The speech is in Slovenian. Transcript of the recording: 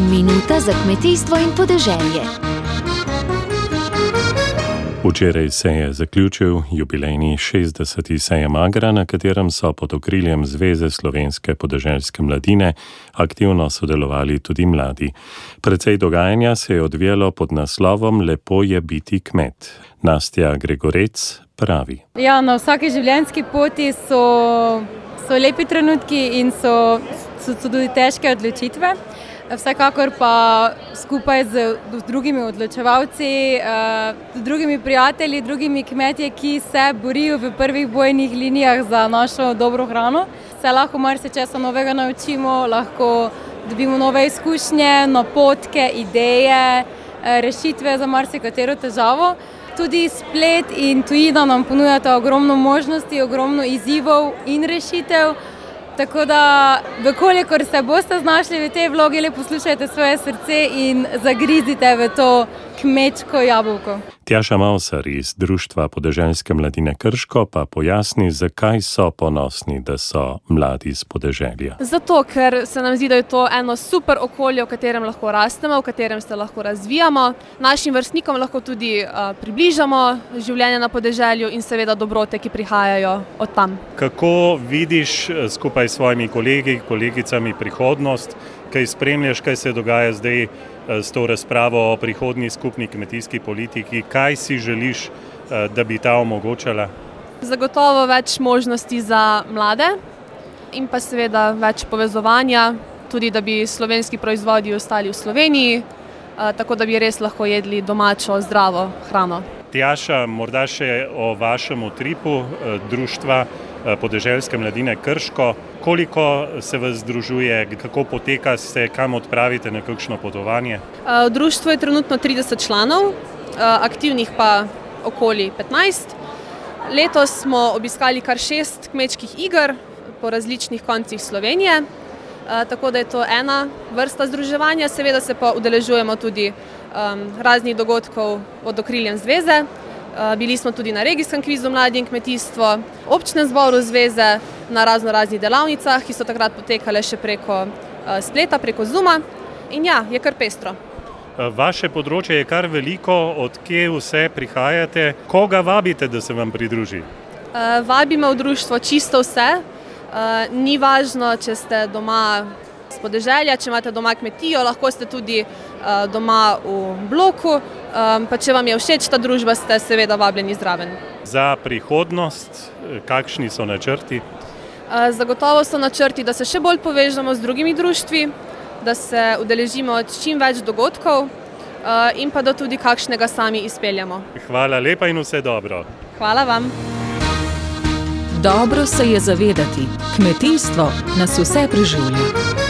Minuta za kmetijstvo in podeželje. Včeraj se je zaključil jubilejni 60. sejem Agra, na katerem so pod okriljem Zveze slovenske podeželske mladine aktivno sodelovali tudi mladi. Predvsej dogajanja se je odvijalo pod naslovom Lepo je biti kmet. Nastja Gregorec pravi. Ja, na vsaki življenjski poti so, so lepi trenutki in so, so, so tudi težke odločitve. Vsekakor pa skupaj z drugimi odločevalci, z drugimi prijatelji, drugimi kmetje, ki se borijo v prvih bojnih linijah za našo dobro hrano, se lahko marsikaj novega naučimo, lahko dobimo nove izkušnje, napotke, ideje, rešitve za marsikatero težavo. Tudi splet in tujina nam ponujata ogromno možnosti, ogromno izzivov in rešitev. Tako da, kolikor se boste znašli v tej vlogi, le poslušajte svoje srce in zagrizite v to kmečko jabolko. Tjaša Mausar iz Društva podeželske mladine Krško pa pojasni, zakaj so ponosni, da so mladi iz podeželja. Zato, ker se nam zdi, da je to eno super okolje, v katerem lahko rastemo, v katerem se lahko razvijamo, našim vrstnikom lahko tudi uh, približamo življenje na podeželju in seveda dobrote, ki prihajajo od tam. Kako vidiš skupaj s svojimi kolegi, kolegicami prihodnost, kaj spremljaš, kaj se dogaja zdaj s to razpravo o prihodnji skupni kmetijski politiki, kaj si želiš, da bi ta omogočala? Zagotovo več možnosti za mlade in pa seveda več povezovanja, tudi da bi slovenski proizvodi ostali v Sloveniji, tako da bi res lahko jedli domačo, zdravo hrano. Tjaša, morda še o vašem utripu društva podeželske mladine Krško. Koliko se vas združuje, kako poteka, se kam odpravite na kakšno potovanje? V društvu je trenutno 30 članov, aktivnih pa okoli 15. Letos smo obiskali kar šest kmečkih iger po različnih koncih Slovenije, tako da je to ena vrsta združevanja, seveda se pa udeležujemo tudi raznih dogodkov pod okriljem zveze. Bili smo tudi na regijskem kvizu Mladi in kmetijstvo, občnem zboru zveze, na razno raznih delavnicah, ki so takrat potekale še preko spleta, preko Zuma. In ja, je kar pestro. Vaše področje je kar veliko, odkje vse prihajate, koga vabite, da se vam pridruži? Vabimo v društvo čisto vse, ni važno, če ste doma s podeželja, če imate doma kmetijo, lahko ste tudi doma v bloku, pa če vam je všeč ta družba, ste seveda vabljeni zraven. Za prihodnost, kakšni so načrti? Zagotovo so načrti, da se še bolj povežemo z drugimi društvi, da se udeležimo čim več dogodkov in pa da tudi kakšnega sami izpeljemo. Hvala lepa in vse dobro. Hvala vam. Dobro se je zavedati, kmetijstvo nas vse preživlja.